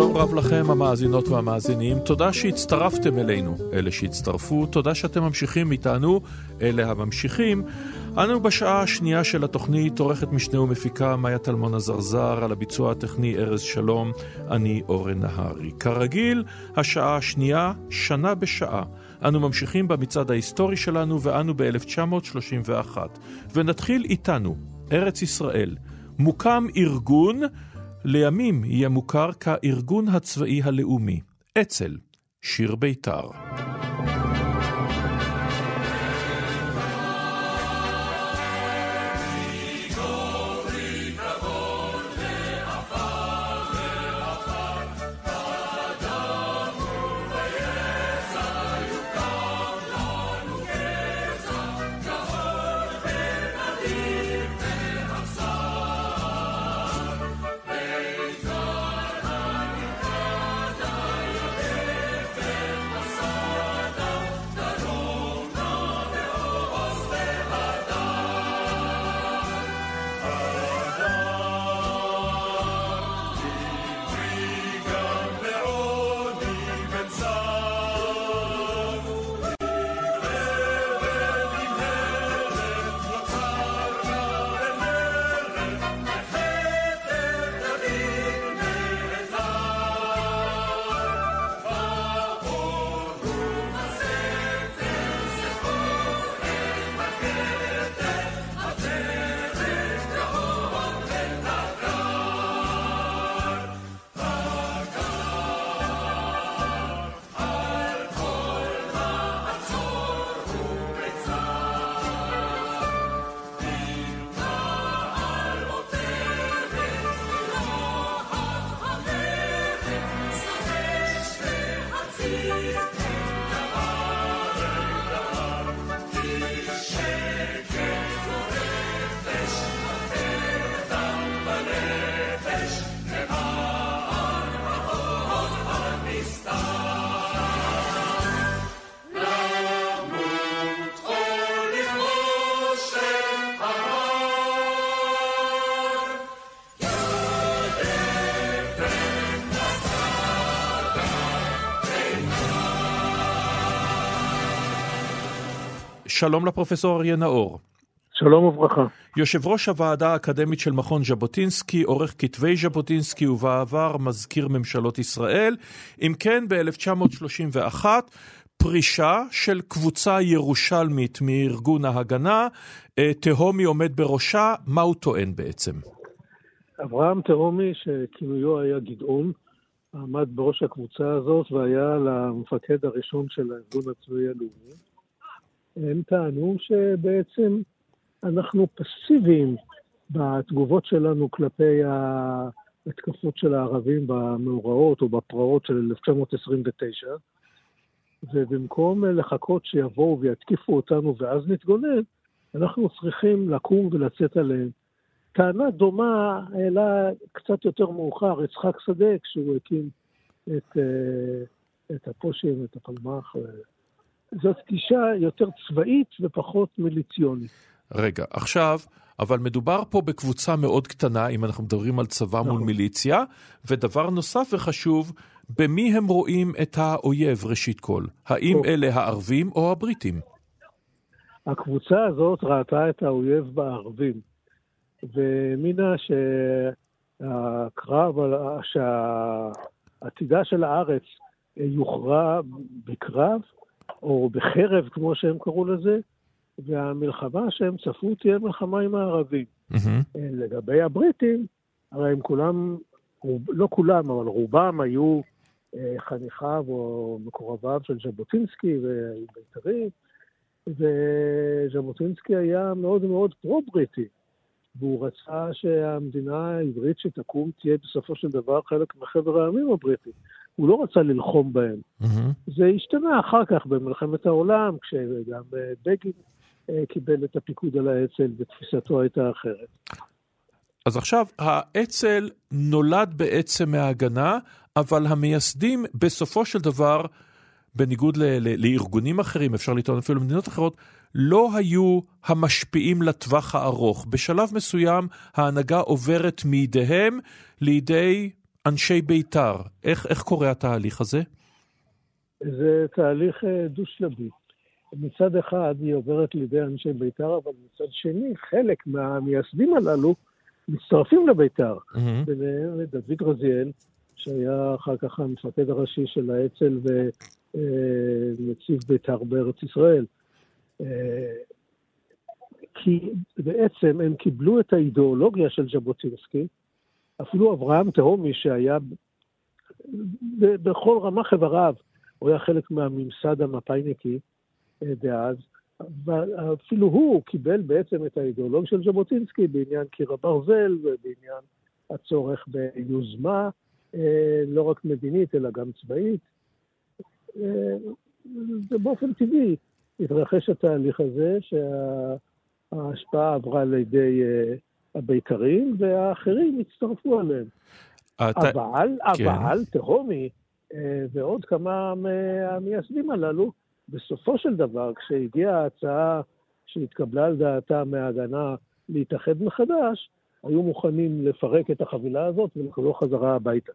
רב לכם המאזינות והמאזינים, תודה שהצטרפתם אלינו. אלה שהצטרפו, תודה שאתם ממשיכים איתנו, אלה הממשיכים. אנו בשעה השנייה של התוכנית, עורכת משנה ומפיקה מאיה טלמון עזרזר, על הביצוע הטכני ארז שלום, אני אורן נהרי. כרגיל, השעה השנייה, שנה בשעה. אנו ממשיכים במצעד ההיסטורי שלנו ואנו ב-1931. ונתחיל איתנו, ארץ ישראל. מוקם ארגון לימים יהיה מוכר כארגון הצבאי הלאומי, אצ"ל, שיר בית"ר. שלום לפרופסור אריה נאור. שלום וברכה. יושב ראש הוועדה האקדמית של מכון ז'בוטינסקי, עורך כתבי ז'בוטינסקי ובעבר מזכיר ממשלות ישראל. אם כן, ב-1931 פרישה של קבוצה ירושלמית מארגון ההגנה, אה, תהומי עומד בראשה, מה הוא טוען בעצם? אברהם תהומי, שכינויו היה גדעון, עמד בראש הקבוצה הזאת והיה למפקד הראשון של הארגון הצבאי הלאומי. הם טענו שבעצם אנחנו פסיביים בתגובות שלנו כלפי ההתקפות של הערבים במאורעות או בפרעות של 1929, ובמקום לחכות שיבואו ויתקיפו אותנו ואז נתגונן, אנחנו צריכים לקום ולצאת עליהם. טענה דומה העלה קצת יותר מאוחר יצחק שדה כשהוא הקים את, אה, את הפושים, את הפלמ"ח זאת גישה יותר צבאית ופחות מיליציונית. רגע, עכשיו, אבל מדובר פה בקבוצה מאוד קטנה, אם אנחנו מדברים על צבא נכון. מול מיליציה, ודבר נוסף וחשוב, במי הם רואים את האויב ראשית כל? האם טוב. אלה הערבים או הבריטים? הקבוצה הזאת ראתה את האויב בערבים, והאמינה שהקרב, שהעתידה של הארץ יוכרע בקרב, או בחרב, כמו שהם קראו לזה, והמלחמה שהם צפו תהיה מלחמה עם הערבים. Mm-hmm. לגבי הבריטים, הרי הם כולם, לא כולם, אבל רובם היו אה, חניכיו או מקורביו של ז'בוטינסקי ובית"רים, וז'בוטינסקי היה מאוד מאוד פרו-בריטי, והוא רצה שהמדינה העברית שתקום תהיה בסופו של דבר חלק מחבר העמים הבריטי. הוא לא רצה ללחום בהם. Mm-hmm. זה השתנה אחר כך במלחמת העולם, כשגם בגין קיבל את הפיקוד על האצ"ל ותפיסתו הייתה אחרת. אז עכשיו, האצ"ל נולד בעצם מההגנה, אבל המייסדים בסופו של דבר, בניגוד ל- ל- לארגונים אחרים, אפשר לטעון אפילו במדינות אחרות, לא היו המשפיעים לטווח הארוך. בשלב מסוים ההנהגה עוברת מידיהם לידי אנשי בית"ר. איך, איך קורה התהליך הזה? זה תהליך אה, דו-שלבי. מצד אחד היא עוברת לידי אנשי בית"ר, אבל מצד שני, חלק מהמייסדים הללו מצטרפים לבית"ר. Mm-hmm. ביניהם דוד רזיאל, שהיה אחר כך המפקד הראשי של האצ"ל ונציב אה, בית"ר בארץ ישראל. אה, כי בעצם הם קיבלו את האידיאולוגיה של ז'בוטינסקי, אפילו אברהם תהומי, שהיה בכל רמ"ח איבריו, הוא היה חלק מהממסד המפא"יניקי אה, דאז, ואפילו הוא קיבל בעצם את האידיאולוגיה של ז'בוטינסקי בעניין קיר הברזל ובעניין הצורך ביוזמה, אה, לא רק מדינית, אלא גם צבאית. ובאופן אה, טבעי התרחש התהליך הזה, שההשפעה עברה לידי הבית"רים, והאחרים הצטרפו אליהם. אתה... אבל, כן. אבל, תהומי ועוד כמה מהמייסדים הללו, בסופו של דבר, כשהגיעה ההצעה שהתקבלה על דעתה מההגנה להתאחד מחדש, היו מוכנים לפרק את החבילה הזאת ולחזור חזרה הביתה.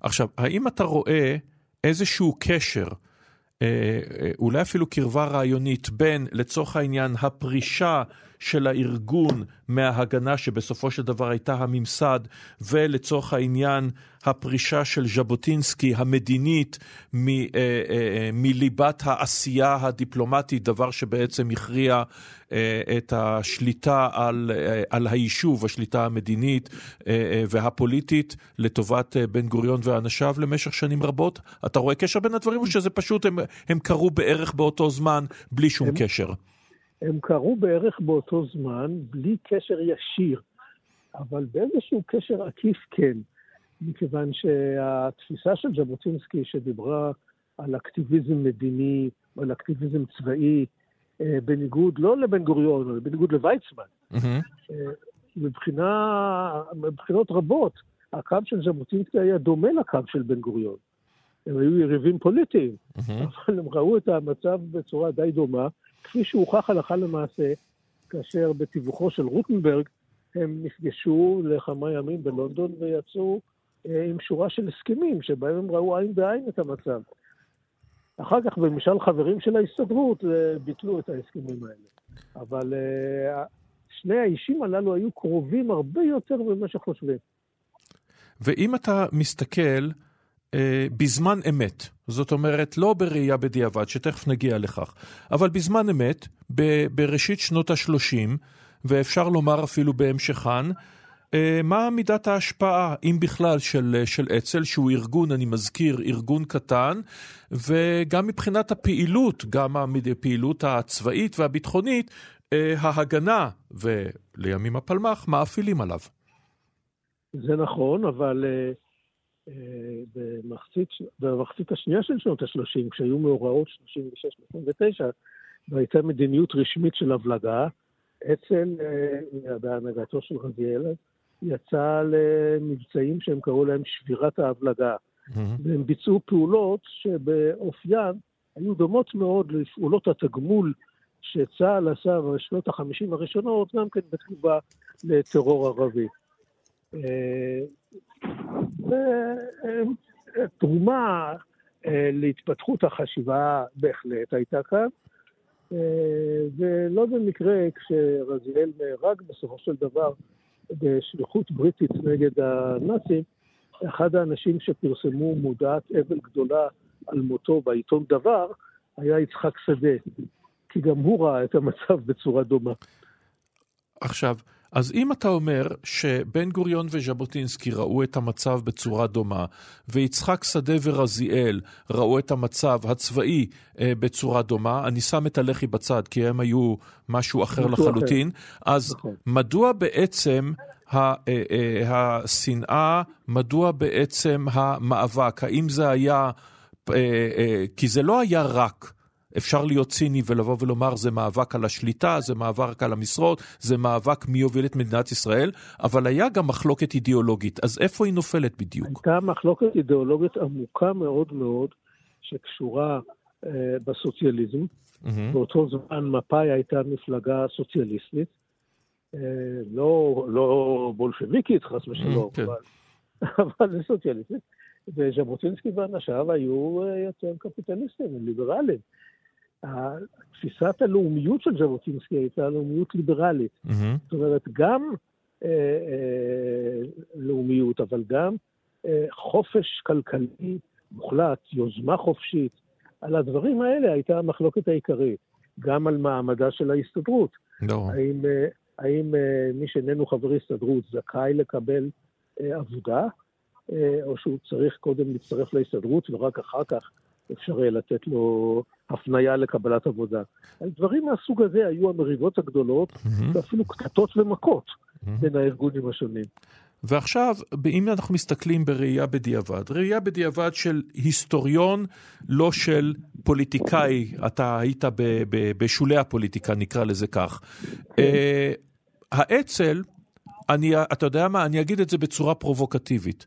עכשיו, האם אתה רואה איזשהו קשר, אה, אה, אולי אפילו קרבה רעיונית, בין, לצורך העניין, הפרישה של הארגון מההגנה שבסופו של דבר הייתה הממסד, ולצורך העניין הפרישה של ז'בוטינסקי המדינית מ, אה, אה, אה, מליבת העשייה הדיפלומטית, דבר שבעצם הכריע אה, את השליטה על, אה, על היישוב, השליטה המדינית אה, אה, והפוליטית, לטובת אה, בן גוריון ואנשיו למשך שנים רבות. אתה רואה קשר בין הדברים או שזה פשוט, הם, הם קרו בערך באותו זמן, בלי שום הם... קשר? הם קרו בערך באותו זמן, בלי קשר ישיר, אבל באיזשהו קשר עקיף כן, מכיוון שהתפיסה של ז'בוטינסקי, שדיברה על אקטיביזם מדיני, על אקטיביזם צבאי, אה, בניגוד, לא לבן גוריון, אלא בניגוד לוויצמן, mm-hmm. מבחינה, מבחינות רבות, הקו של ז'בוטינסקי היה דומה לקו של בן גוריון. הם היו יריבים פוליטיים, mm-hmm. אבל הם ראו את המצב בצורה די דומה, כפי שהוכח הלכה למעשה, כאשר בתיווכו של רוטנברג הם נפגשו לכמה ימים בלונדון ויצאו אה, עם שורה של הסכמים שבהם הם ראו עין בעין את המצב. אחר כך במשאל חברים של ההסתדרות אה, ביטלו את ההסכמים האלה. אבל אה, שני האישים הללו היו קרובים הרבה יותר ממה שחושבים. ואם אתה מסתכל אה, בזמן אמת, זאת אומרת, לא בראייה בדיעבד, שתכף נגיע לכך, אבל בזמן אמת, ב- בראשית שנות ה-30, ואפשר לומר אפילו בהמשכן, מה מידת ההשפעה, אם בכלל, של, של אצ"ל, שהוא ארגון, אני מזכיר, ארגון קטן, וגם מבחינת הפעילות, גם הפעילות הצבאית והביטחונית, אה, ההגנה, ולימים הפלמ"ח, מאפילים עליו. זה נכון, אבל uh, במחצית, במחצית השנייה של שנות ה-30, כשהיו מאורעות 36-29, והייתה מדיניות רשמית של הבלגה, אצ"ל, אה, בהנהגתו של רזיאל, יצא למבצעים שהם קראו להם שבירת ההבלגה. Mm-hmm. והם ביצעו פעולות שבאופיין היו דומות מאוד לפעולות התגמול שצה"ל עשה בשנות החמישים הראשונות, גם כן בתגובה לטרור ערבי. אה, ותרומה אה, להתפתחות החשיבה בהחלט הייתה כאן, אה, ולא במקרה כשרזיאל נהרג בסופו של דבר בשליחות בריטית נגד הנאצים, אחד האנשים שפרסמו מודעת אבל גדולה על מותו בעיתון דבר היה יצחק שדה, כי גם הוא ראה את המצב בצורה דומה. עכשיו, אז אם אתה אומר שבן גוריון וז'בוטינסקי ראו את המצב בצורה דומה, ויצחק שדה ורזיאל ראו את המצב הצבאי אה, בצורה דומה, אני שם את הלח"י בצד כי הם היו משהו אחר לחלוטין, אחר. אז נכון. מדוע בעצם השנאה, מדוע בעצם המאבק? האם זה היה, כי זה לא היה רק אפשר להיות ציני ולבוא ולומר זה מאבק על השליטה, זה מאבק על המשרות, זה מאבק מי יוביל את מדינת ישראל, אבל היה גם מחלוקת אידיאולוגית, אז איפה היא נופלת בדיוק? הייתה מחלוקת אידיאולוגית עמוקה מאוד מאוד, שקשורה אה, בסוציאליזם. Mm-hmm. באותו זמן מפא"י הייתה מפלגה סוציאליסטית, אה, לא, לא בולשביקית חס ושלום, mm-hmm, אבל, אבל סוציאליסטית. וז'בוטינסקי ואנשיו היו אה, יותר קפיטליסטים, ליברליים. תפיסת הלאומיות של ז'בוטינסקי הייתה לאומיות ליברלית. Mm-hmm. זאת אומרת, גם אה, אה, לאומיות, אבל גם אה, חופש כלכלי מוחלט, יוזמה חופשית. על הדברים האלה הייתה המחלוקת העיקרית. גם על מעמדה של ההסתדרות. לא. האם, אה, האם אה, מי שאיננו חבר הסתדרות זכאי לקבל אה, עבודה, אה, או שהוא צריך קודם להצטרף להסתדרות ורק אחר כך אפשר יהיה לתת לו הפנייה לקבלת עבודה. על דברים מהסוג הזה היו המריבות הגדולות, mm-hmm. ואפילו קטטות ומכות mm-hmm. בין הארגונים השונים. ועכשיו, אם אנחנו מסתכלים בראייה בדיעבד, ראייה בדיעבד של היסטוריון, לא של פוליטיקאי, אתה היית ב, ב, בשולי הפוליטיקה, נקרא לזה כך. כן. Uh, האצ"ל, אני, אתה יודע מה, אני אגיד את זה בצורה פרובוקטיבית.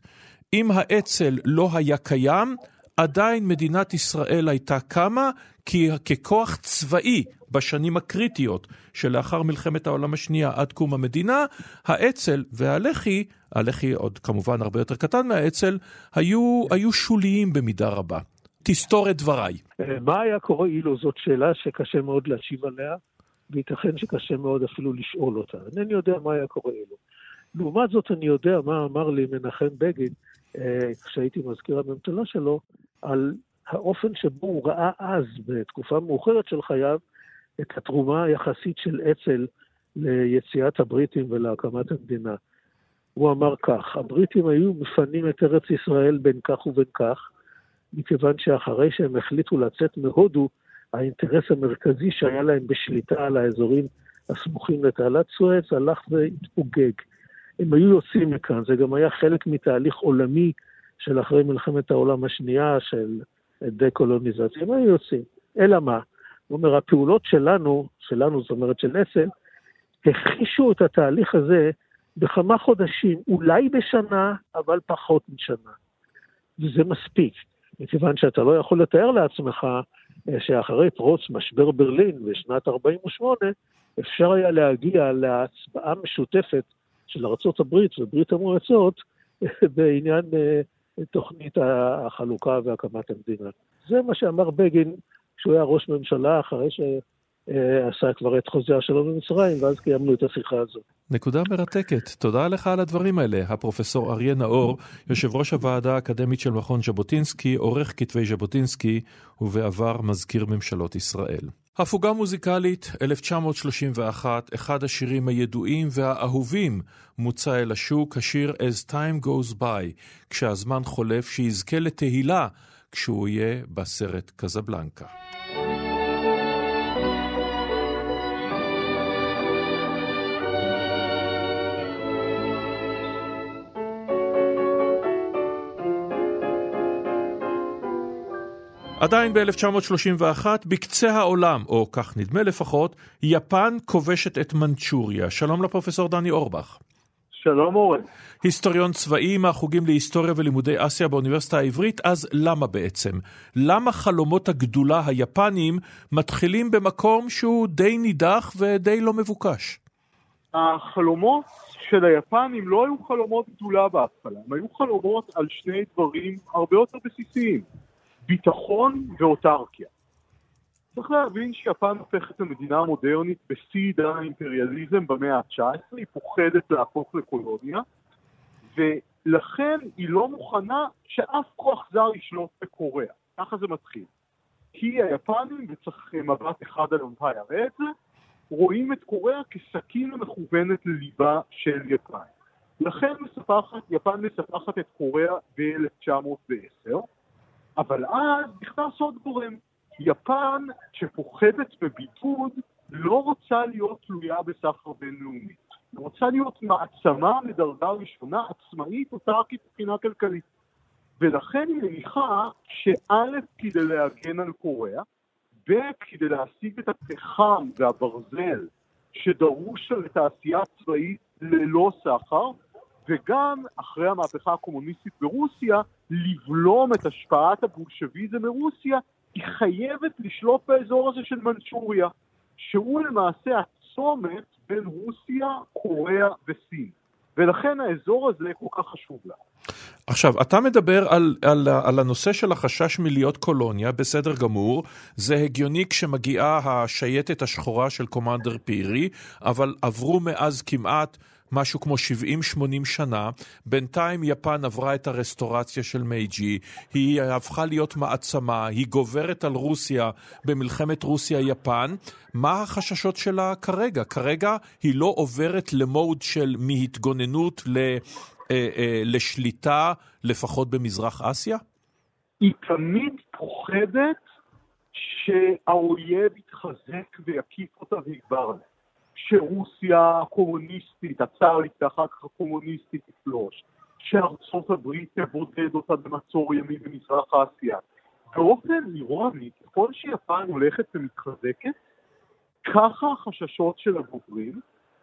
אם האצ"ל לא היה קיים, עדיין מדינת ישראל הייתה קמה כי ככוח צבאי בשנים הקריטיות שלאחר מלחמת העולם השנייה עד קום המדינה, האצ"ל והלח"י, הלח"י עוד כמובן הרבה יותר קטן מהאצ"ל, היו, היו שוליים במידה רבה. תסתור את דבריי. מה היה קורה אילו זאת שאלה שקשה מאוד להשיב עליה, וייתכן שקשה מאוד אפילו לשאול אותה. אינני יודע מה היה קורה אילו. לעומת זאת, אני יודע מה אמר לי מנחם בגין, אה, כשהייתי מזכיר הממשלה שלו, על האופן שבו הוא ראה אז, בתקופה מאוחרת של חייו, את התרומה היחסית של אצ"ל ליציאת הבריטים ולהקמת המדינה. הוא אמר כך, הבריטים היו מפנים את ארץ ישראל בין כך ובין כך, מכיוון שאחרי שהם החליטו לצאת מהודו, האינטרס המרכזי שהיה להם בשליטה על האזורים הסמוכים לתעלת סואץ הלך והתפוגג. הם היו יוצאים מכאן, זה גם היה חלק מתהליך עולמי של אחרי מלחמת העולם השנייה, של דה-קולוניזציה, הם היו יוצאים. אלא מה? הוא אומר, הפעולות שלנו, שלנו, זאת אומרת של אסל, הכחישו את התהליך הזה בכמה חודשים, אולי בשנה, אבל פחות משנה. וזה מספיק, מכיוון שאתה לא יכול לתאר לעצמך אה, שאחרי פרוץ משבר ברלין בשנת 48', אפשר היה להגיע להצבעה משותפת של ארה"ב וברית המועצות בעניין אה, תוכנית החלוקה והקמת המדינה. זה מה שאמר בגין כשהוא היה ראש ממשלה, אחרי שעשה כבר את חוזה השלום במצרים, ואז קיימנו את השיחה הזאת. נקודה מרתקת. תודה לך על הדברים האלה, הפרופסור אריה נאור, יושב ראש הוועדה האקדמית של מכון ז'בוטינסקי, עורך כתבי ז'בוטינסקי, ובעבר מזכיר ממשלות ישראל. הפוגה מוזיקלית, 1931, אחד השירים הידועים והאהובים מוצא אל השוק, השיר As Time Goes By, כשהזמן חולף, שיזכה לתהילה כשהוא יהיה בסרט קזבלנקה. עדיין ב-1931, בקצה העולם, או כך נדמה לפחות, יפן כובשת את מנצ'וריה. שלום לפרופסור דני אורבך. שלום אורן. היסטוריון צבאי מהחוגים להיסטוריה ולימודי אסיה באוניברסיטה העברית, אז למה בעצם? למה חלומות הגדולה היפניים מתחילים במקום שהוא די נידח ודי לא מבוקש? החלומות של היפנים לא היו חלומות גדולה בהתחלה, הם היו חלומות על שני דברים הרבה יותר בסיסיים. ביטחון ואוטרקיה. צריך להבין שיפן הופכת למדינה מודרנית בשיא עידן האימפריאליזם במאה ה-19, היא פוחדת להפוך לקולוניה, ולכן היא לא מוכנה שאף כוח זר ישלוט בקוריאה. ככה זה מתחיל. כי היפנים, וצריך מבט אחד על מתי יראה את זה, רואים את קוריאה כסכין המכוונת לליבה של יפן. לכן מספחת, יפן מספחת את קוריאה ב-1910, אבל אז נכנס עוד גורם. יפן, שפוחדת בבידוד, לא רוצה להיות תלויה בסחר בינלאומי. היא רוצה להיות מעצמה מדרגה ראשונה, עצמאית, אוטרקית מבחינה כלכלית. ולכן היא מניחה שא' כדי להגן על קוריאה, ב' כדי להשיג את הפחם והברזל שדרוש לתעשייה צבאית ללא סחר, וגם אחרי המהפכה הקומוניסטית ברוסיה, לבלום את השפעת הבולשביזם מרוסיה, היא חייבת לשלוט באזור הזה של מנצ'וריה, שהוא למעשה הצומת בין רוסיה, קוריאה וסין. ולכן האזור הזה כל כך חשוב לה. עכשיו, אתה מדבר על, על, על הנושא של החשש מלהיות קולוניה, בסדר גמור, זה הגיוני כשמגיעה השייטת השחורה של קומנדר פירי, אבל עברו מאז כמעט משהו כמו 70-80 שנה. בינתיים יפן עברה את הרסטורציה של מייג'י, היא הפכה להיות מעצמה, היא גוברת על רוסיה במלחמת רוסיה-יפן. מה החששות שלה כרגע? כרגע היא לא עוברת למוד של מהתגוננות ל... אה, אה, לשליטה, לפחות במזרח אסיה? היא תמיד פוחדת שהאויב יתחזק ויקיף אותה ויגבר עליה. שרוסיה הקומוניסטית, הצארית ואחר כך הקומוניסטית תפלוש, שארצות הברית תבודד אותה במצור ימי במזרח אסיה. באופן אירוני, ככל שיפן הולכת ומתחזקת, ככה החששות של הבוגרים,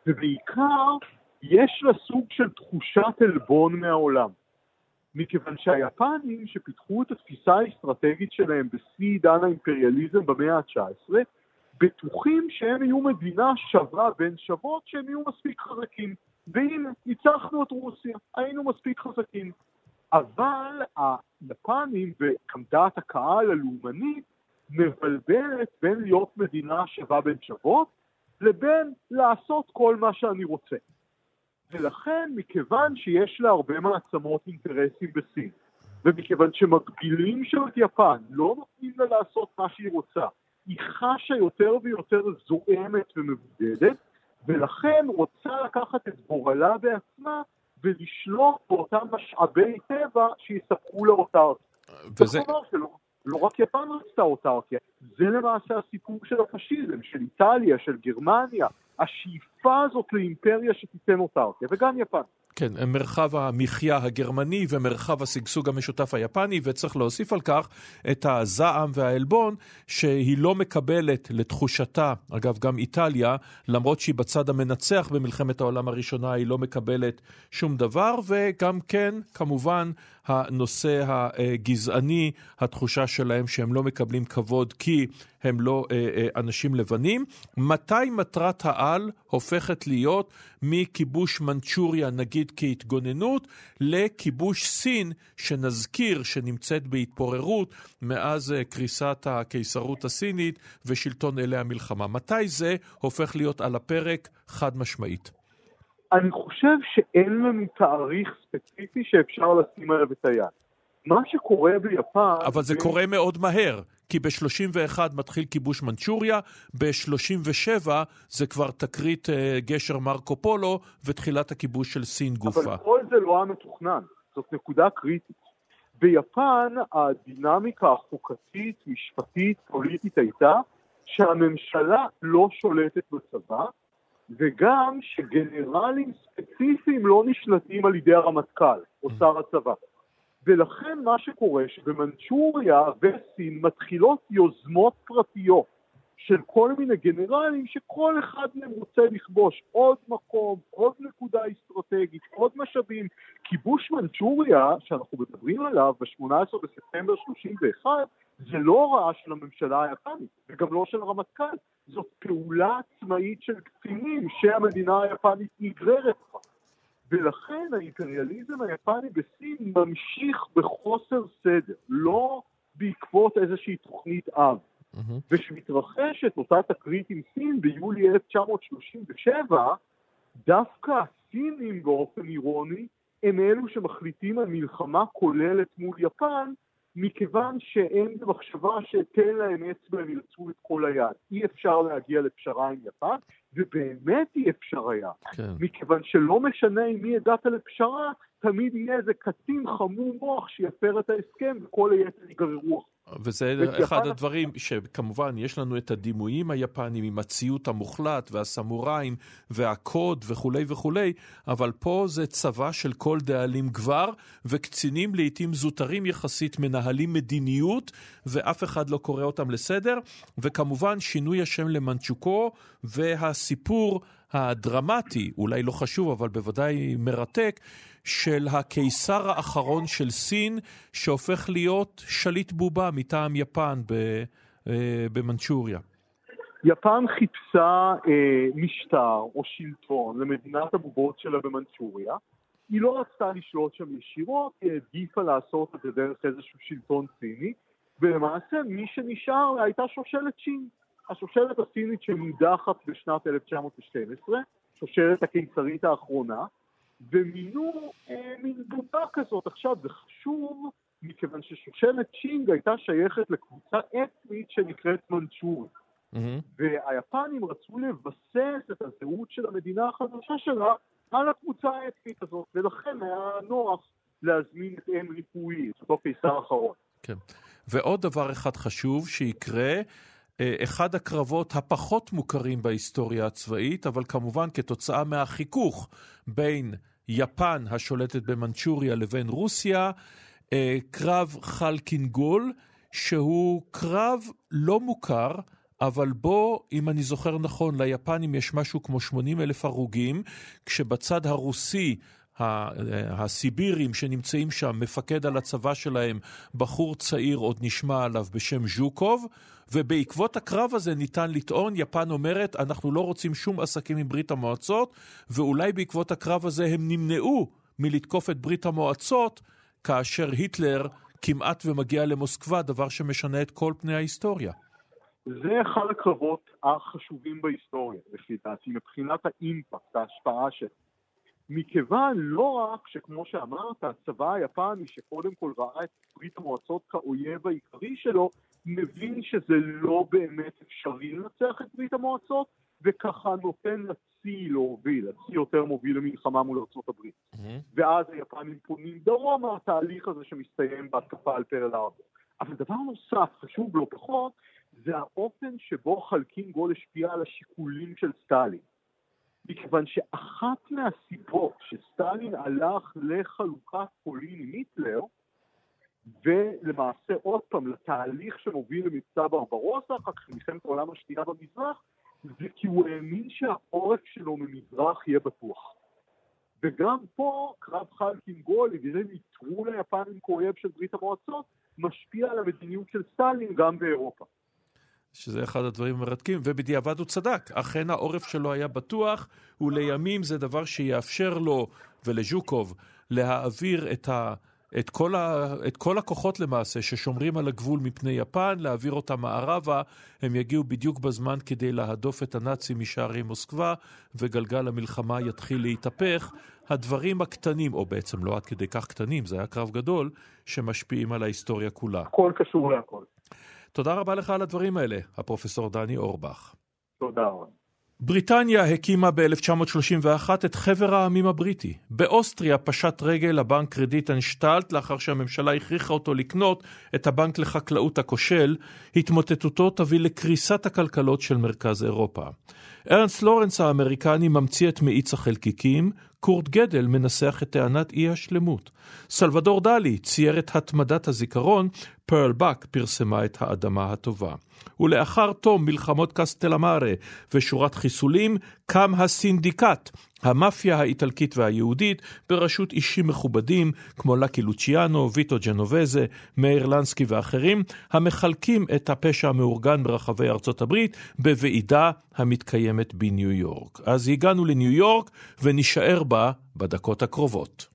ובעיקר יש לה סוג של תחושת עלבון מהעולם. מכיוון שהיפנים שפיתחו את התפיסה האסטרטגית שלהם בשיא עידן האימפריאליזם במאה ה-19, בטוחים שהם יהיו מדינה שווה בין שוות, שהם יהיו מספיק חזקים. והנה, ניצחנו את רוסיה, היינו מספיק חזקים. אבל היפנים וגם דעת הקהל הלאומנית מבלבלת בין להיות מדינה שווה בין שוות לבין לעשות כל מה שאני רוצה. ולכן, מכיוון שיש לה הרבה מעצמות אינטרסים בסין, ומכיוון שמגבילים שם את יפן, לא נותנים לה לעשות מה שהיא רוצה, היא חשה יותר ויותר זועמת ומבודדת, ולכן רוצה לקחת את גורלה בעצמה ולשלוט באותם משאבי טבע שיספקו לה אוטרקיה. וזה... שלא, לא רק יפן רצתה אוטרקיה, זה למעשה הסיפור של הפשיזם, של איטליה, של גרמניה, השאיפה הזאת לאימפריה שתיתן אוטרקיה, וגם יפן. כן, מרחב המחיה הגרמני ומרחב השגשוג המשותף היפני, וצריך להוסיף על כך את הזעם והעלבון שהיא לא מקבלת לתחושתה, אגב גם איטליה, למרות שהיא בצד המנצח במלחמת העולם הראשונה, היא לא מקבלת שום דבר, וגם כן, כמובן, הנושא הגזעני, התחושה שלהם שהם לא מקבלים כבוד כי הם לא אה, אה, אנשים לבנים. מתי מטרת העל הופכת להיות מכיבוש מנצ'וריה, נגיד כהתגוננות, לכיבוש סין, שנזכיר שנמצאת בהתפוררות מאז אה, קריסת הקיסרות הסינית ושלטון אלי המלחמה. מתי זה הופך להיות על הפרק חד משמעית? אני חושב שאין לנו תאריך ספציפי שאפשר לשים עליו את היד. מה שקורה ביפן... אבל זה קורה מאוד מהר, כי ב-31 מתחיל כיבוש מנצ'וריה, ב-37 זה כבר תקרית uh, גשר מרקו פולו ותחילת הכיבוש של סין גופה. אבל כל זה לא היה מתוכנן, זאת נקודה קריטית. ביפן הדינמיקה החוקתית, משפטית, פוליטית הייתה שהממשלה לא שולטת בצבא, וגם שגנרלים ספציפיים לא נשלטים על ידי הרמטכ"ל או שר הצבא. ולכן מה שקורה שבמנצ'וריה וסין מתחילות יוזמות פרטיות של כל מיני גנרלים שכל אחד מהם רוצה לכבוש עוד מקום, עוד נקודה אסטרטגית, עוד משאבים. כיבוש מנצ'וריה, שאנחנו מדברים עליו ב-18 בספטמבר 31, זה לא הוראה של הממשלה היפנית, וגם לא של הרמטכ"ל, זאת פעולה עצמאית של קצינים שהמדינה היפנית נגררת בה. ולכן האימפריאליזם היפני בסין ממשיך בחוסר סדר, לא בעקבות איזושהי תוכנית אב. Mm-hmm. וכשמתרחשת אותה תקרית עם סין ביולי 1937, דווקא הסינים באופן אירוני הם אלו שמחליטים על מלחמה כוללת מול יפן, מכיוון שאין במחשבה שאתן להם אצבע הם ירצו את כל היד. אי אפשר להגיע לפשרה עם יפן, ובאמת אי אפשר היה. כן. מכיוון שלא משנה עם מי הגעת לפשרה, תמיד יהיה איזה קצין חמור מוח שיפר את ההסכם וכל היתר יגררו וזה אחד הדברים שכמובן יש לנו את הדימויים היפנים עם הציות המוחלט והסמוראים והקוד וכולי וכולי, אבל פה זה צבא של כל דאלים גבר, וקצינים לעיתים זוטרים יחסית מנהלים מדיניות, ואף אחד לא קורא אותם לסדר, וכמובן שינוי השם למנצ'וקו והסיפור הדרמטי, אולי לא חשוב אבל בוודאי מרתק, של הקיסר האחרון של סין, שהופך להיות שליט בובה מטעם יפן אה, במנצ'וריה. יפן חיפשה אה, משטר או שלטון למדינת הבובות שלה במנצ'וריה. היא לא רצתה לשלוט שם ישירות, היא העדיפה לעשות את זה דרך איזשהו שלטון סיני, ולמעשה מי שנשאר הייתה שושלת שין. השושלת הסינית שמודחת בשנת 1912, שושלת הקיסרית האחרונה, ומינו אה, מין בובה כזאת. עכשיו, זה חשוב מכיוון ששושלת צ'ינג הייתה שייכת לקבוצה אתנית שנקראת מנצ'וריה. Mm-hmm. והיפנים רצו לבסס את הזהות של המדינה החדשה שלה על הקבוצה האתנית הזאת, ולכן היה נוח להזמין את אם ריפוי, את אותו קיסר האחרון. כן. ועוד דבר אחד חשוב שיקרה, אחד הקרבות הפחות מוכרים בהיסטוריה הצבאית, אבל כמובן כתוצאה מהחיכוך בין יפן השולטת במנצ'וריה לבין רוסיה, אה, קרב חלקינגול, שהוא קרב לא מוכר, אבל בו, אם אני זוכר נכון, ליפנים יש משהו כמו 80 אלף הרוגים, כשבצד הרוסי הסיבירים שנמצאים שם, מפקד על הצבא שלהם, בחור צעיר, עוד נשמע עליו בשם ז'וקוב, ובעקבות הקרב הזה ניתן לטעון, יפן אומרת, אנחנו לא רוצים שום עסקים עם ברית המועצות, ואולי בעקבות הקרב הזה הם נמנעו מלתקוף את ברית המועצות, כאשר היטלר כמעט ומגיע למוסקבה, דבר שמשנה את כל פני ההיסטוריה. זה אחד הקרבות החשובים בהיסטוריה, לפי דעתי, מבחינת האימפקט, ההשפעה שלו. מכיוון לא רק שכמו שאמרת, הצבא היפני שקודם כל ראה את ברית המועצות כאויב העיקרי שלו, מבין שזה לא באמת אפשרי לנצח את ברית המועצות, וככה נותן לצי להוביל, הצי יותר מוביל למלחמה מול ארה"ב. Mm-hmm. ואז היפנים פונים דרומה, התהליך הזה שמסתיים בהתקפה על פרל ארבו. אבל דבר נוסף, חשוב לא פחות, זה האופן שבו חלקין גול השפיע על השיקולים של סטלין. מכיוון שאחת מהסיבות שסטלין הלך לחלוקת פולין עם היטלר, ולמעשה עוד פעם לתהליך שמוביל למבצע ברברוסה, אחר כך מלחמת העולם השנייה במזרח, זה כי הוא האמין שהעורף שלו ממזרח יהיה בטוח. וגם פה קרב חלקין גול, ידי נטרול היפנים כאויב של ברית המועצות, משפיע על המדיניות של סטלין גם באירופה. שזה אחד הדברים המרתקים, ובדיעבד הוא צדק. אכן העורף שלו היה בטוח, ולימים זה דבר שיאפשר לו ולז'וקוב להעביר את, ה, את, כל ה, את כל הכוחות למעשה ששומרים על הגבול מפני יפן, להעביר אותם מערבה. הם יגיעו בדיוק בזמן כדי להדוף את הנאצים משערי מוסקבה, וגלגל המלחמה יתחיל להתהפך. הדברים הקטנים, או בעצם לא עד כדי כך קטנים, זה היה קרב גדול, שמשפיעים על ההיסטוריה כולה. הכל קשור להכל. תודה רבה לך על הדברים האלה, הפרופסור דני אורבך. תודה רבה. בריטניה הקימה ב-1931 את חבר העמים הבריטי. באוסטריה פשט רגל הבנק קרדיט אנשטלט לאחר שהממשלה הכריחה אותו לקנות את הבנק לחקלאות הכושל, התמוטטותו תביא לקריסת הכלכלות של מרכז אירופה. ארנסט לורנס האמריקני ממציא את מאיץ החלקיקים, קורט גדל מנסח את טענת אי השלמות. סלבדור דלי צייר את התמדת הזיכרון, פרל בק פרסמה את האדמה הטובה. ולאחר תום מלחמות קסטלמארה ושורת חיסולים, קם הסינדיקט, המאפיה האיטלקית והיהודית, בראשות אישים מכובדים כמו לקי לוציאנו, ויטו ג'נובזה, מאיר לנסקי ואחרים, המחלקים את הפשע המאורגן ברחבי ארצות הברית בוועידה המתקיימת בניו יורק. אז הגענו לניו יורק ונישאר בה בדקות הקרובות.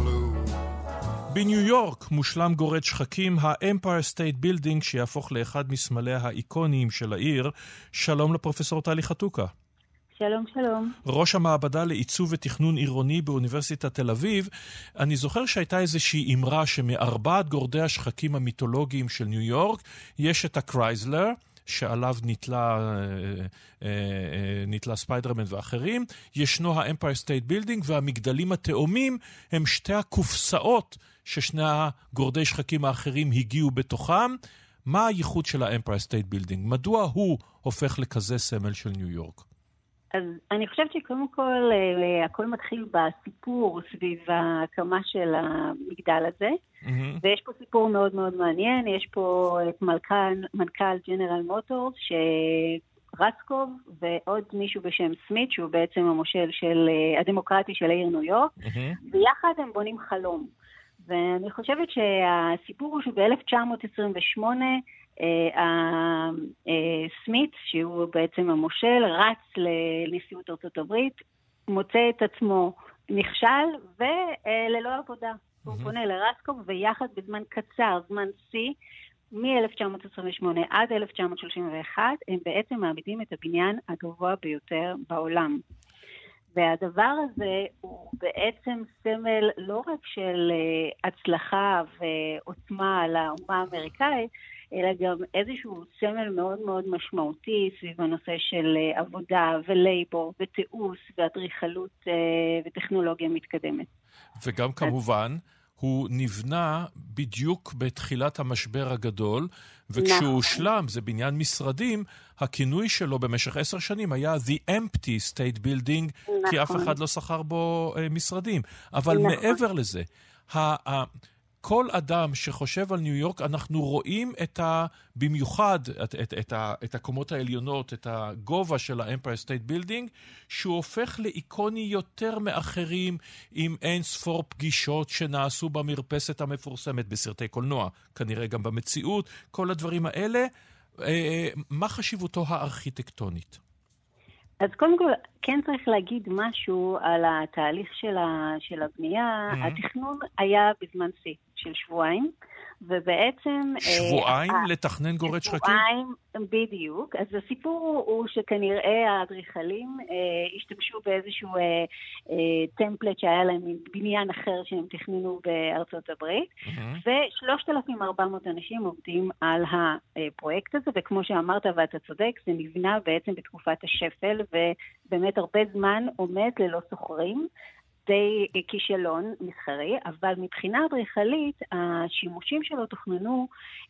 בניו יורק מושלם גורד שחקים ה-Empire State Building שיהפוך לאחד מסמליה האיקוניים של העיר. שלום לפרופסור טלי חתוקה. שלום, שלום. ראש המעבדה לעיצוב ותכנון עירוני באוניברסיטת תל אביב. אני זוכר שהייתה איזושהי אמרה שמארבעת גורדי השחקים המיתולוגיים של ניו יורק, יש את הקרייזלר, שעליו נתלה, אה, אה, אה, נתלה ספיידרמן ואחרים, ישנו האמפייר סטייט בילדינג, והמגדלים התאומים הם שתי הקופסאות ששני הגורדי שחקים האחרים הגיעו בתוכם. מה הייחוד של האמפייר סטייט בילדינג? מדוע הוא הופך לכזה סמל של ניו יורק? אז אני חושבת שקודם כל אה, הכל מתחיל בסיפור סביב ההקמה של המגדל הזה. Mm-hmm. ויש פה סיפור מאוד מאוד מעניין, יש פה את מנכ"ל, מנכ"ל ג'נרל מוטורס, רסקוב ועוד מישהו בשם סמית, שהוא בעצם המושל של, אה, הדמוקרטי של העיר ניו יורק, mm-hmm. ויחד הם בונים חלום. ואני חושבת שהסיפור הוא שב-1928 אה, סמית, שהוא בעצם המושל, רץ לנשיאות ארצות הברית, מוצא את עצמו נכשל וללא עבודה. הוא פונה לרסקוב, ויחד בזמן קצר, זמן שיא, מ-1928 עד 1931, הם בעצם מעמידים את הבניין הגבוה ביותר בעולם. והדבר הזה הוא בעצם סמל לא רק של אה, הצלחה ועוצמה על האומה האמריקאית, אלא גם איזשהו סמל מאוד מאוד משמעותי סביב הנושא של אה, עבודה ולייבור ותיעוש ואדריכלות אה, וטכנולוגיה מתקדמת. וגם כמובן... הוא נבנה בדיוק בתחילת המשבר הגדול, וכשהוא נכון. הושלם, זה בניין משרדים, הכינוי שלו במשך עשר שנים היה The Empty State Building, נכון. כי אף אחד לא שכר בו אה, משרדים. אבל נכון. מעבר לזה, כל אדם שחושב על ניו יורק, אנחנו רואים את ה... במיוחד את, את, את, ה, את הקומות העליונות, את הגובה של ה-Empire State Building, שהוא הופך לאיקוני יותר מאחרים עם אין ספור פגישות שנעשו במרפסת המפורסמת בסרטי קולנוע, כנראה גם במציאות, כל הדברים האלה. אה, מה חשיבותו הארכיטקטונית? אז קודם כל, כן צריך להגיד משהו על התהליך של, ה, של הבנייה. Mm-hmm. התכנון היה בזמן שיא של שבועיים. ובעצם... אה, שבועיים uh, לתכנן גורד שחקים? שבועיים, בדיוק. אז הסיפור הוא שכנראה האדריכלים uh, השתמשו באיזשהו uh, uh, טמפלט שהיה להם בניין אחר שהם תכננו בארצות הברית, mm-hmm. ו-3,400 אנשים עובדים על הפרויקט הזה, וכמו שאמרת ואתה צודק, זה נבנה בעצם בתקופת השפל, ובאמת הרבה זמן עומד ללא סוחרים. די כישלון מסחרי, אבל מבחינה אדריכלית, השימושים שלו תוכננו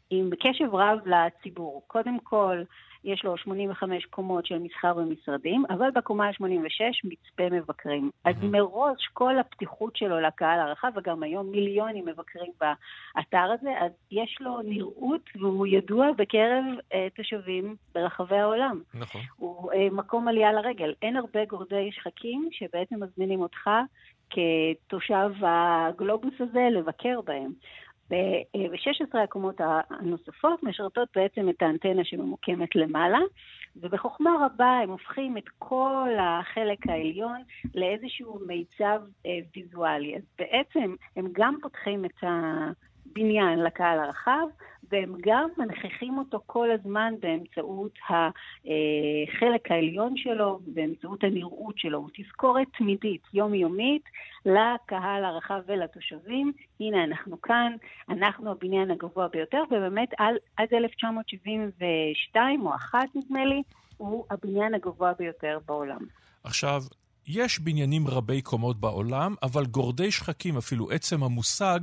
עם קשב רב לציבור. קודם כל, יש לו 85 קומות של מסחר ומשרדים, אבל בקומה ה-86 מצפה מבקרים. Mm-hmm. אז מראש כל הפתיחות שלו לקהל הרחב, וגם היום מיליונים מבקרים באתר הזה, אז יש לו נראות והוא ידוע בקרב אה, תושבים ברחבי העולם. נכון. הוא אה, מקום עלייה לרגל. אין הרבה גורדי שחקים שבעצם מזמינים אותך כתושב הגלובוס הזה לבקר בהם. ו-16 הקומות הנוספות משרתות בעצם את האנטנה שממוקמת למעלה, ובחוכמה רבה הם הופכים את כל החלק העליון לאיזשהו מיצב אה, ויזואלי. אז בעצם הם גם פותחים את הבניין לקהל הרחב, והם גם מנכיחים אותו כל הזמן באמצעות החלק העליון שלו, באמצעות הנראות שלו. הוא תזכורת תמידית, יומיומית, לקהל הרחב ולתושבים. הנה, אנחנו כאן, אנחנו הבניין הגבוה ביותר, ובאמת על, עד 1972 או אחת נדמה לי, הוא הבניין הגבוה ביותר בעולם. עכשיו, יש בניינים רבי קומות בעולם, אבל גורדי שחקים, אפילו עצם המושג,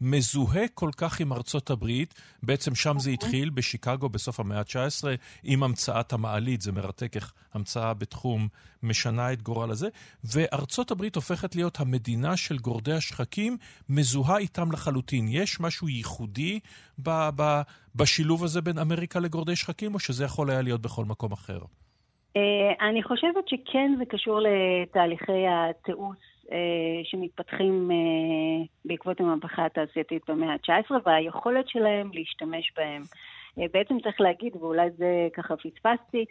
מזוהה כל כך עם ארצות הברית. בעצם שם זה. התחיל, בשיקגו בסוף המאה ה-19, עם המצאת המעלית. זה מרתק איך המצאה בתחום משנה את גורל הזה. וארצות הברית הופכת להיות המדינה של גורדי השחקים, מזוהה איתם לחלוטין. יש משהו ייחודי ב- ב- בשילוב הזה בין אמריקה לגורדי שחקים, או שזה יכול היה להיות בכל מקום אחר? אה, אני חושבת שכן זה קשור לתהליכי התיעוש אה, שמתפתחים אה, בעקבות המהפכה התעשייתית במאה ה-19 והיכולת שלהם להשתמש בהם. בעצם צריך להגיד, ואולי זה ככה פספסתי,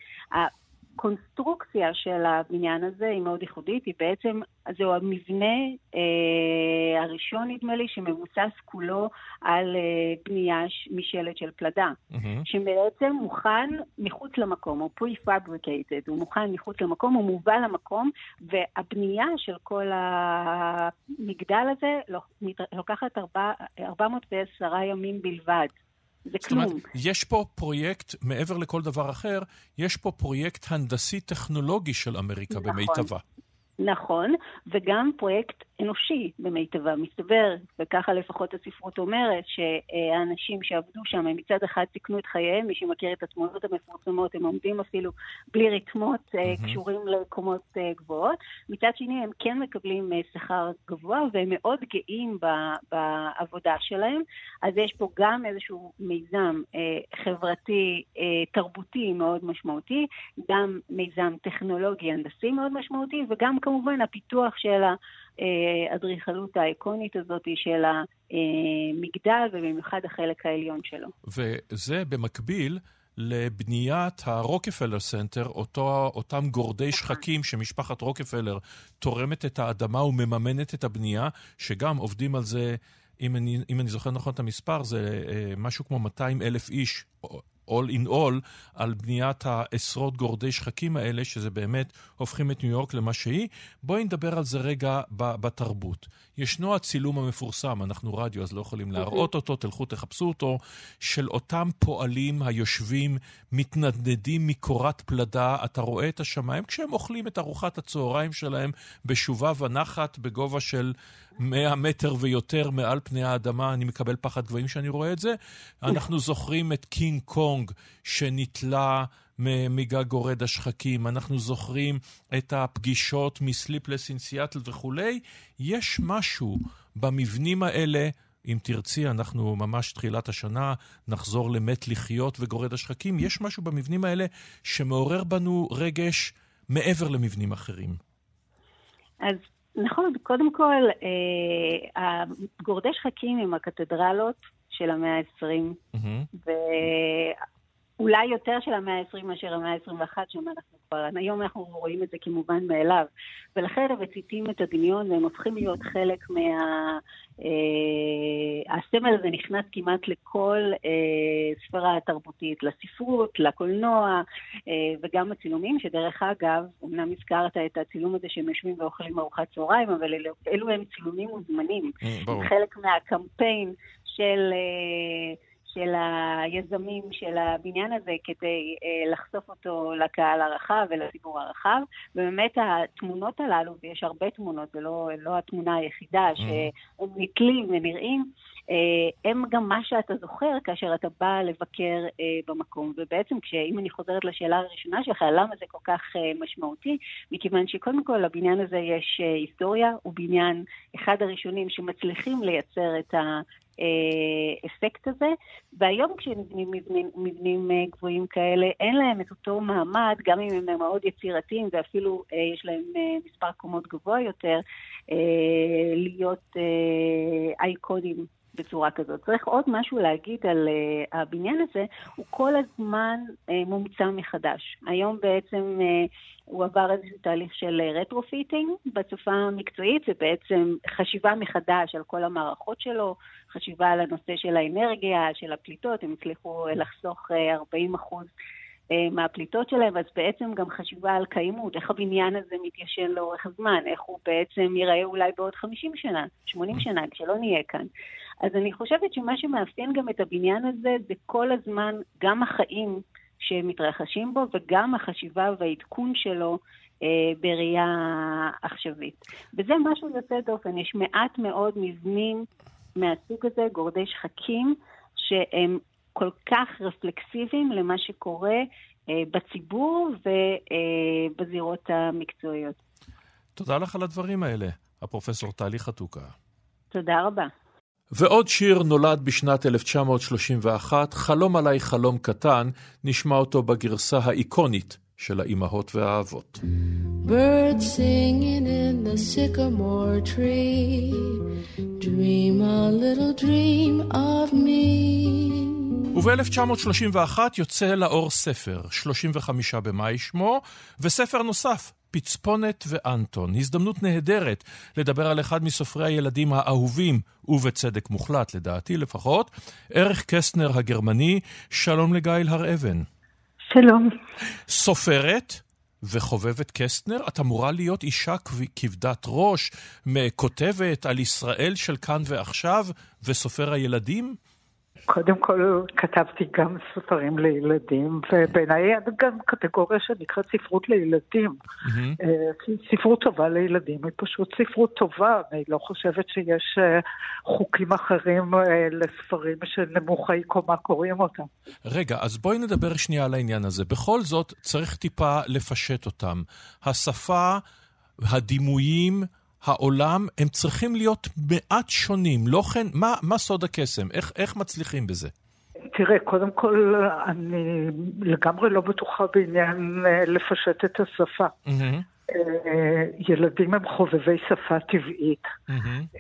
הקונסטרוקציה של הבניין הזה היא מאוד ייחודית, היא בעצם, זהו המבנה אה, הראשון נדמה לי, שמבוסס כולו על אה, בנייה משלט של פלדה, mm-hmm. שבעצם מוכן מחוץ למקום, הוא pre-fabricated, הוא מוכן מחוץ למקום, הוא מובא למקום, והבנייה של כל המגדל הזה לוקחת 410 ימים בלבד. זה כלום. זאת אומרת, יש פה פרויקט, מעבר לכל דבר אחר, יש פה פרויקט הנדסי-טכנולוגי של אמריקה נכון. במיטבה. נכון, וגם פרויקט אנושי במיטבה. מסתבר, וככה לפחות הספרות אומרת, שהאנשים שעבדו שם, הם מצד אחד סיכנו את חייהם, מי שמכיר את התמונות המפורסמות, הם עומדים אפילו בלי רתמות mm-hmm. קשורים לקומות אה, גבוהות. מצד שני, הם כן מקבלים אה, שכר גבוה, והם מאוד גאים בעבודה שלהם. אז יש פה גם איזשהו מיזם חברתי, תרבותי מאוד משמעותי, גם מיזם טכנולוגי הנדסי מאוד משמעותי, וגם כמובן הפיתוח של האדריכלות האיקונית הזאת של המגדל, ובמיוחד החלק העליון שלו. וזה במקביל לבניית הרוקפלר סנטר, אותו, אותם גורדי נכון. שחקים שמשפחת רוקפלר תורמת את האדמה ומממנת את הבנייה, שגם עובדים על זה, אם אני, אם אני זוכר נכון את המספר, זה אה, משהו כמו 200 אלף איש all in all, על בניית העשרות גורדי שחקים האלה, שזה באמת הופכים את ניו יורק למה שהיא. בואי נדבר על זה רגע בתרבות. ישנו הצילום המפורסם, אנחנו רדיו אז לא יכולים להראות אותו, תלכו תחפשו אותו, של אותם פועלים היושבים, מתנדנדים מקורת פלדה, אתה רואה את השמיים? כשהם אוכלים את ארוחת הצהריים שלהם בשובה ונחת בגובה של 100 מטר ויותר מעל פני האדמה, אני מקבל פחד גבוהים שאני רואה את זה. אנחנו זוכרים את קינג קונג שנתלה מגג גורד השחקים, אנחנו זוכרים את הפגישות מסליפלס אין סיאטל וכולי. יש משהו במבנים האלה, אם תרצי, אנחנו ממש תחילת השנה נחזור למת לחיות וגורד השחקים. יש משהו במבנים האלה שמעורר בנו רגש מעבר למבנים אחרים. אז נכון, קודם כל, אה, גורדי שחקים הם הקתדרלות של המאה ה-20, mm-hmm. ואולי יותר של המאה ה-20 מאשר המאה ה-21, שם אנחנו כבר, היום אנחנו רואים את זה כמובן מאליו. ולכן הם מציתים את הדמיון והם הופכים להיות חלק מה... אה, הסמל הזה נכנס כמעט לכל אה, ספירה התרבותית, לספרות, לקולנוע אה, וגם הצילומים, שדרך אגב, אמנם הזכרת את הצילום הזה שהם יושבים ואוכלים ארוחת צהריים, אבל אלו, אלו הם צילומים מוזמנים. Mm, חלק מהקמפיין של... אה, של היזמים של הבניין הזה כדי אה, לחשוף אותו לקהל הרחב ולציבור הרחב. ובאמת התמונות הללו, ויש הרבה תמונות, זה לא, לא התמונה היחידה, mm. שהם נתלים ונראים, אה, הם גם מה שאתה זוכר כאשר אתה בא לבקר אה, במקום. ובעצם, אם אני חוזרת לשאלה הראשונה שלך, למה זה כל כך משמעותי? מכיוון שקודם כל לבניין הזה יש היסטוריה, הוא בניין אחד הראשונים שמצליחים לייצר את ה... האפקט הזה, והיום כשנבנים מבנים, מבנים אה, גבוהים כאלה, אין להם את אותו מעמד, גם אם הם מאוד יצירתיים ואפילו אה, יש להם אה, מספר קומות גבוה יותר, אה, להיות אה, אייקונים בצורה כזאת. צריך עוד משהו להגיד על uh, הבניין הזה, הוא כל הזמן uh, מומצא מחדש. היום בעצם uh, הוא עבר איזשהו תהליך של retrofitting בשפה המקצועית, זה בעצם חשיבה מחדש על כל המערכות שלו, חשיבה על הנושא של האנרגיה, של הפליטות, הם הצליחו לחסוך 40 אחוז. מהפליטות שלהם, אז בעצם גם חשיבה על קיימות, איך הבניין הזה מתיישן לאורך הזמן, איך הוא בעצם ייראה אולי בעוד 50 שנה, 80 שנה, כשלא נהיה כאן. אז אני חושבת שמה שמאפיין גם את הבניין הזה זה כל הזמן גם החיים שמתרחשים בו וגם החשיבה והעדכון שלו בראייה עכשווית. וזה משהו יוצא דופן, יש מעט מאוד מבנים מהסוג הזה, גורדי שחקים, שהם כל כך רפלקסיביים למה שקורה אה, בציבור ובזירות אה, המקצועיות. תודה לך על הדברים האלה, הפרופסור טלי חתוקה. תודה רבה. ועוד שיר נולד בשנת 1931, חלום עליי חלום קטן, נשמע אותו בגרסה האיקונית של האימהות והאבות. Birds singing in the sycamore tree, dream a little dream of me. וב-1931 יוצא לאור ספר, 35 במאי שמו, וספר נוסף, פצפונת ואנטון. הזדמנות נהדרת לדבר על אחד מסופרי הילדים האהובים, ובצדק מוחלט, לדעתי לפחות, ערך קסטנר הגרמני, שלום לגיל הר אבן. שלום. סופרת וחובבת קסטנר, את אמורה להיות אישה כבדת ראש, כותבת על ישראל של כאן ועכשיו, וסופר הילדים? קודם כל כתבתי גם ספרים לילדים, ובעיניי גם קטגוריה שנקראת ספרות לילדים. Mm-hmm. ספרות טובה לילדים היא פשוט ספרות טובה, אני לא חושבת שיש אה, חוקים אחרים אה, לספרים שנמוכי קומה קוראים אותם. רגע, אז בואי נדבר שנייה על העניין הזה. בכל זאת, צריך טיפה לפשט אותם. השפה, הדימויים, העולם, הם צריכים להיות מעט שונים. לא כן, מה, מה סוד הקסם? איך, איך מצליחים בזה? תראה, קודם כל, אני לגמרי לא בטוחה בעניין אה, לפשט את השפה. Mm-hmm. ילדים הם חובבי שפה טבעית. Mm-hmm.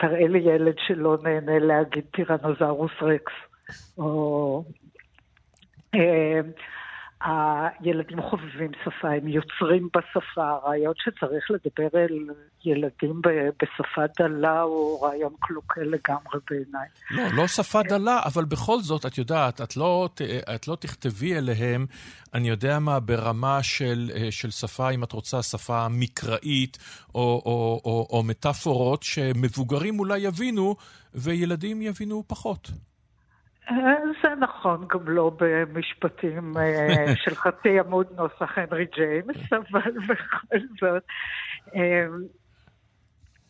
תראה לי ילד שלא נהנה להגיד טירנוזרוס רקס, או... הילדים חובבים שפה, הם יוצרים בשפה. הרעיון שצריך לדבר אל ילדים בשפה דלה הוא רעיון קלוקל לגמרי בעיניי. לא, לא שפה דלה, אבל בכל זאת, את יודעת, את לא, את לא תכתבי אליהם, אני יודע מה, ברמה של, של שפה, אם את רוצה, שפה מקראית, או, או, או, או מטאפורות שמבוגרים אולי יבינו, וילדים יבינו פחות. זה נכון, גם לא במשפטים אה, של חצי עמוד נוסח הנרי ג'יימס, אבל בכל זאת. אה,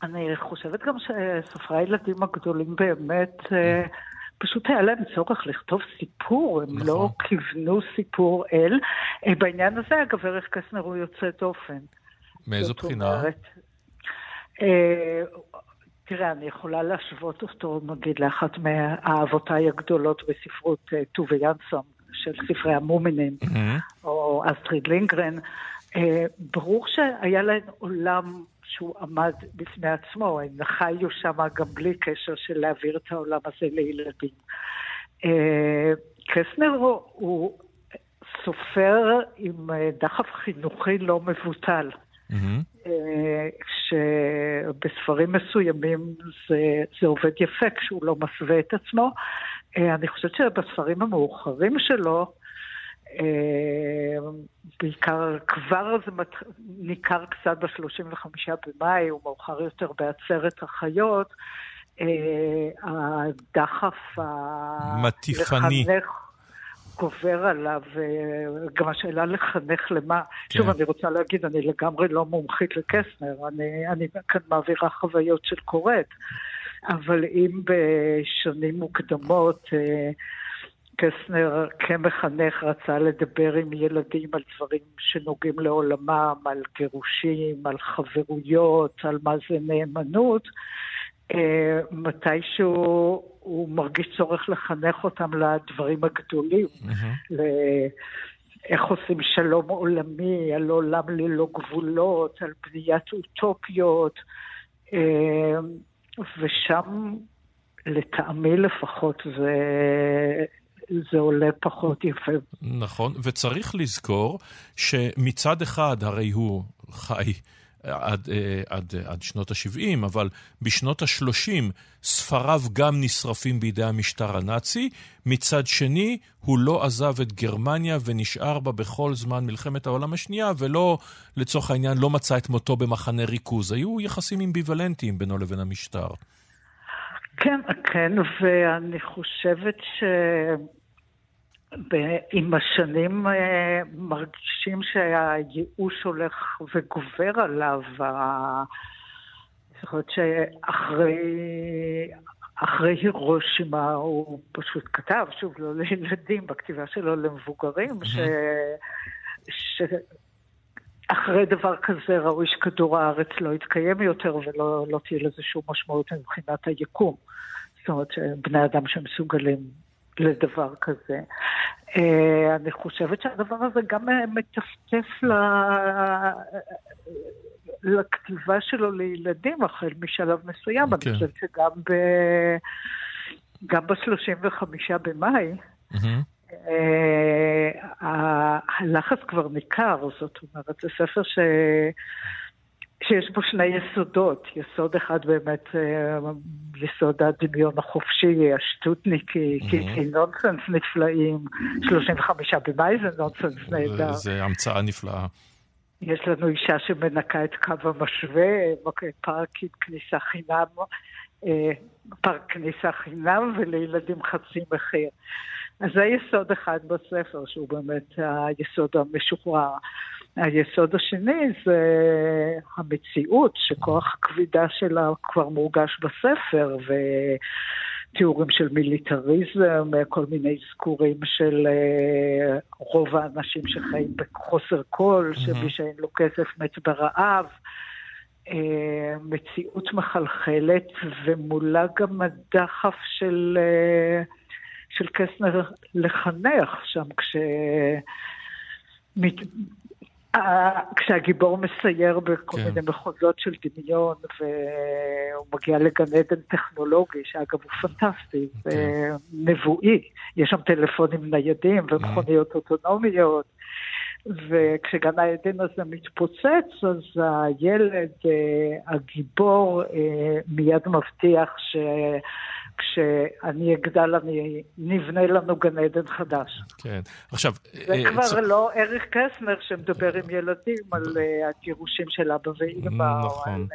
אני חושבת גם שסופרי הילדים הגדולים באמת, אה, פשוט היה להם צורך לכתוב סיפור, הם לא נכון. לא כיוונו סיפור אל. בעניין הזה, אגב, ערך קסנר הוא יוצא דופן. מאיזו בחינה? תראה, אני יכולה להשוות אותו, נגיד, לאחת מאהבותיי הגדולות בספרות, אה, טובי ינסון, של ספרי המומינים, mm-hmm. או אסטריד לינגרן. אה, ברור שהיה להן עולם שהוא עמד בפני עצמו, הם חיו שם גם בלי קשר של להעביר את העולם הזה לילדים. אה, קסנר הוא סופר עם דחף חינוכי לא מבוטל. Mm-hmm. שבספרים מסוימים זה, זה עובד יפה כשהוא לא מסווה את עצמו. אה, אני חושבת שבספרים המאוחרים שלו, אה, בעיקר כבר זה מת... ניכר קצת ב-35 במאי, הוא מאוחר יותר בעצרת החיות, הדחף מטיפני. לחנך גובר עליו, גם השאלה לחנך למה. כן. שוב, אני רוצה להגיד, אני לגמרי לא מומחית לקסנר, אני, אני כאן מעבירה חוויות של קוראת, אבל אם בשנים מוקדמות אה, קסנר כמחנך רצה לדבר עם ילדים על דברים שנוגעים לעולמם, על גירושים, על חברויות, על מה זה נאמנות, אה, מתישהו הוא מרגיש צורך לחנך אותם לדברים הגדולים, mm-hmm. איך עושים שלום עולמי, על עולם ללא גבולות, על בניית אוטופיות, אה, ושם לטעמי לפחות זה, זה עולה פחות יפה. נכון, וצריך לזכור שמצד אחד הרי הוא חי עד, אה, עד, עד שנות ה-70, אבל בשנות ה-30 ספריו גם נשרפים בידי המשטר הנאצי. מצד שני, הוא לא עזב את גרמניה ונשאר בה בכל זמן מלחמת העולם השנייה, ולא, לצורך העניין, לא מצא את מותו במחנה ריכוז. היו יחסים אמביוולנטיים בינו לבין המשטר. כן, כן, ואני חושבת ש... עם השנים אה, מרגישים שהייאוש הולך וגובר עליו. יכול להיות שאחרי אחרי הירושימה הוא פשוט כתב, שוב, לא לילדים, בכתיבה שלו למבוגרים, ש... ש... אחרי דבר כזה ראוי שכדור הארץ לא יתקיים יותר ולא לא תהיה לזה שום משמעות מבחינת היקום. זאת אומרת, בני אדם שמסוגלים לדבר כזה. אה, אני חושבת שהדבר הזה גם מטפטף ל... לכתיבה שלו לילדים החל משלב מסוים. Okay. אני כן. חושבת שגם ב... גם ב-35 במאי, mm-hmm. הלחץ כבר ניכר, זאת אומרת, זה ספר ש... שיש בו שני יסודות. יסוד אחד באמת, אה, יסוד הדמיון החופשי, השטותניקי, mm-hmm. כי נונסנס נפלאים, 35 במאי זה נונסנס נהדר. זה המצאה נפלאה. יש לנו אישה שמנקה את קו המשווה, פארק עם כניסה חינם, אה, פארק כניסה חינם ולילדים חצי מחיר. אז זה יסוד אחד בספר, שהוא באמת היסוד המשוחרר. היסוד השני זה המציאות, שכוח הכבידה שלה כבר מורגש בספר, ו... תיאורים של מיליטריזם, כל מיני אזכורים של uh, רוב האנשים שחיים בחוסר קול, mm-hmm. שמי שאין לו כסף מת ברעב. Uh, מציאות מחלחלת, ומולה גם הדחף של, uh, של קסנר לחנך שם, כש... מת... כשהגיבור מסייר בכל כן. מיני מחוזות של דמיון, והוא מגיע לגן עדן טכנולוגי, שאגב הוא פנטסטי, כן. ונבואי. יש שם טלפונים ניידים ומכוניות mm. אוטונומיות. וכשגן העדן הזה מתפוצץ, אז הילד, אה, הגיבור, אה, מיד מבטיח ש... כשאני אגדל, אני נבנה לנו גן עדן חדש. כן. עכשיו... זה אה, כבר צ... לא אריך קסנר שמדבר עם ילדים על הגירושים של אבא ואמא, נכון. או על...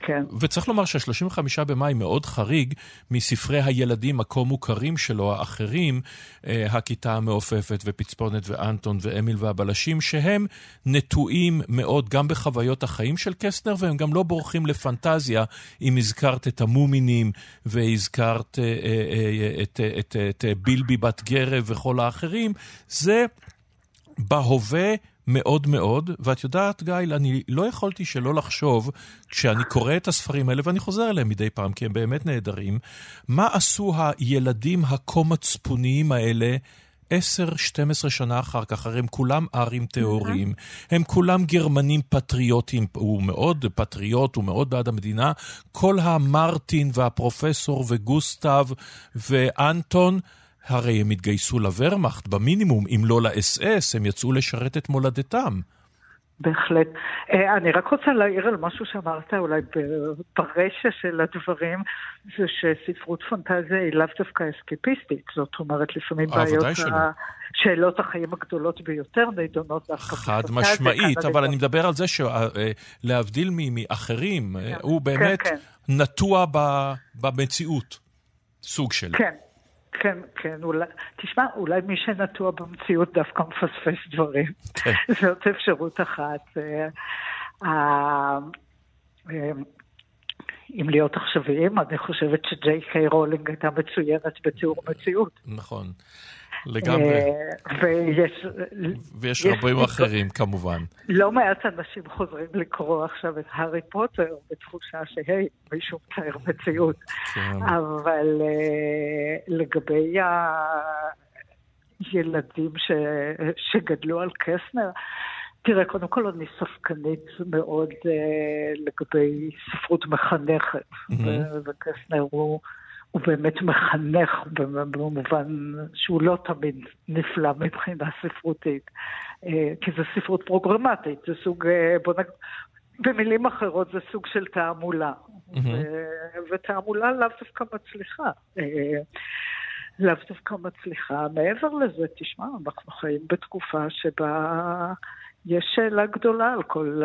כן. וצריך לומר שה-35 במאי מאוד חריג מספרי הילדים הכה מוכרים שלו, האחרים, אה, הכיתה המעופפת ופצפונת ואנטון ואמיל והבלשים, שהם נטועים מאוד גם בחוויות החיים של קסטנר, והם גם לא בורחים לפנטזיה, אם הזכרת את המומינים והזכרת אה, אה, את, את, את, את בילבי בת גרב וכל האחרים. זה בהווה מאוד מאוד, ואת יודעת, גיא, אני לא יכולתי שלא לחשוב, כשאני קורא את הספרים האלה, ואני חוזר אליהם מדי פעם, כי הם באמת נהדרים, מה עשו הילדים הכה מצפוניים האלה 10-12 שנה אחר כך, הרי הם כולם ארים טהורים, הם כולם גרמנים פטריוטים, הוא מאוד פטריוט, הוא מאוד בעד המדינה. כל המרטין והפרופסור וגוסטב ואנטון, הרי הם התגייסו לוורמאכט במינימום, אם לא לאס-אס, הם יצאו לשרת את מולדתם. בהחלט. אה, אני רק רוצה להעיר על משהו שאמרת אולי ברשע של הדברים, זה שספרות פנטזיה היא לאו דווקא אסקפיסטית. זאת אומרת, לפעמים בעיות, ה... שאלות החיים הגדולות ביותר נידונות דווקא בפנטזיה. חד משמעית, אבל אני מדבר על זה שלהבדיל אה, מאחרים, כן. הוא באמת כן, כן. נטוע במציאות, סוג של. כן. כן, כן, אולי, תשמע, אולי מי שנטוע במציאות דווקא מפספס דברים. כן. זאת אפשרות אחת. אה, אה, אם להיות עכשוויים, אני חושבת שג'יי קיי רולינג הייתה מצוינת בתיאור מציאות. נכון. לגמרי. אה, ויש... ויש רבים אחרים, כמובן. לא מעט אנשים חוזרים לקרוא עכשיו את הארי פוטר בתחושה שהי, מישהו מתאר מציאות. כן. אבל אה, לגבי הילדים ש... שגדלו על קסנר, תראה, קודם כל אני ספקנית מאוד uh, לגבי ספרות מחנכת, mm-hmm. וקסנר הוא הוא באמת מחנך במובן שהוא לא תמיד נפלא מבחינה ספרותית, אה, כי זו ספרות פרוגרמטית, זה סוג, אה, בוא נגיד, במילים אחרות זה סוג של תעמולה, mm-hmm. ותעמולה לאו דווקא מצליחה. אה, לאו דווקא מצליחה. מעבר לזה, תשמע, אנחנו חיים בתקופה שבה יש שאלה גדולה על כל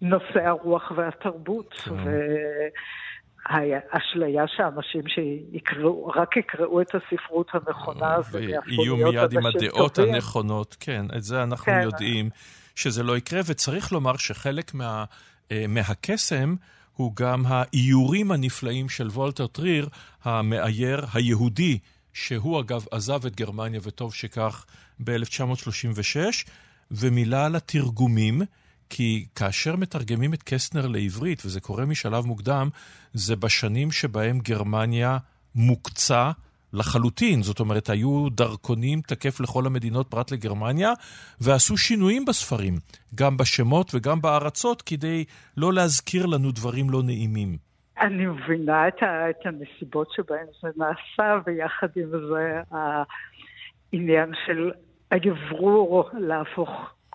נושא הרוח והתרבות, כן. ו... האשליה שאנשים שיקראו, רק יקראו את הספרות הנכונה, זה ויהיו מיד עם הדעות טובים. הנכונות, כן, את זה אנחנו כן. יודעים שזה לא יקרה, וצריך לומר שחלק מה, אה, מהקסם הוא גם האיורים הנפלאים של וולטר טריר, המאייר היהודי, שהוא אגב עזב את גרמניה, וטוב שכך, ב-1936, ומילה על התרגומים. כי כאשר מתרגמים את קסטנר לעברית, וזה קורה משלב מוקדם, זה בשנים שבהם גרמניה מוקצה לחלוטין. זאת אומרת, היו דרכונים תקף לכל המדינות פרט לגרמניה, ועשו שינויים בספרים, גם בשמות וגם בארצות, כדי לא להזכיר לנו דברים לא נעימים. אני מבינה את, ה, את הנסיבות שבהן זה נעשה, ויחד עם זה העניין של האוורור להפוך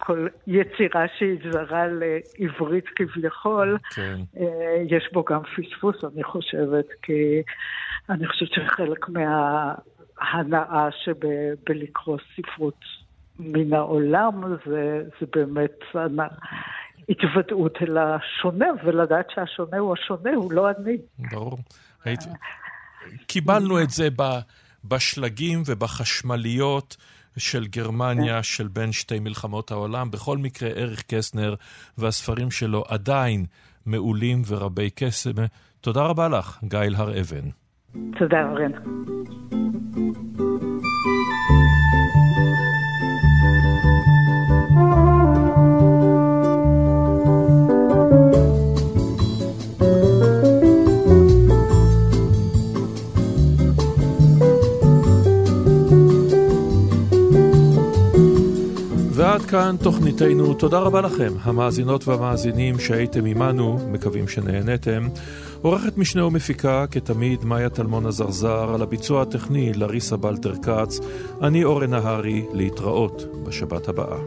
כל יצירה שהיא זרה לעברית כביכול, כן. אה, יש בו גם פספוס, אני חושבת, כי אני חושבת שחלק מההנאה שבלקרוא ספרות מן העולם זה, זה באמת התוודעות אל השונה, ולדעת שהשונה הוא השונה, הוא לא אני. ברור. קיבלנו את זה בשלגים ובחשמליות. של גרמניה, של בין שתי מלחמות העולם. בכל מקרה, אריך קסנר והספרים שלו עדיין מעולים ורבי קסם. תודה רבה לך, גייל הר אבן. תודה, אורן. כאן תוכניתנו. תודה רבה לכם, המאזינות והמאזינים שהייתם עמנו, מקווים שנהנתם. עורכת משנה ומפיקה, כתמיד, מאיה טלמון עזרזר, על הביצוע הטכני, לריסה בלטר כץ. אני אורן נהרי, להתראות בשבת הבאה.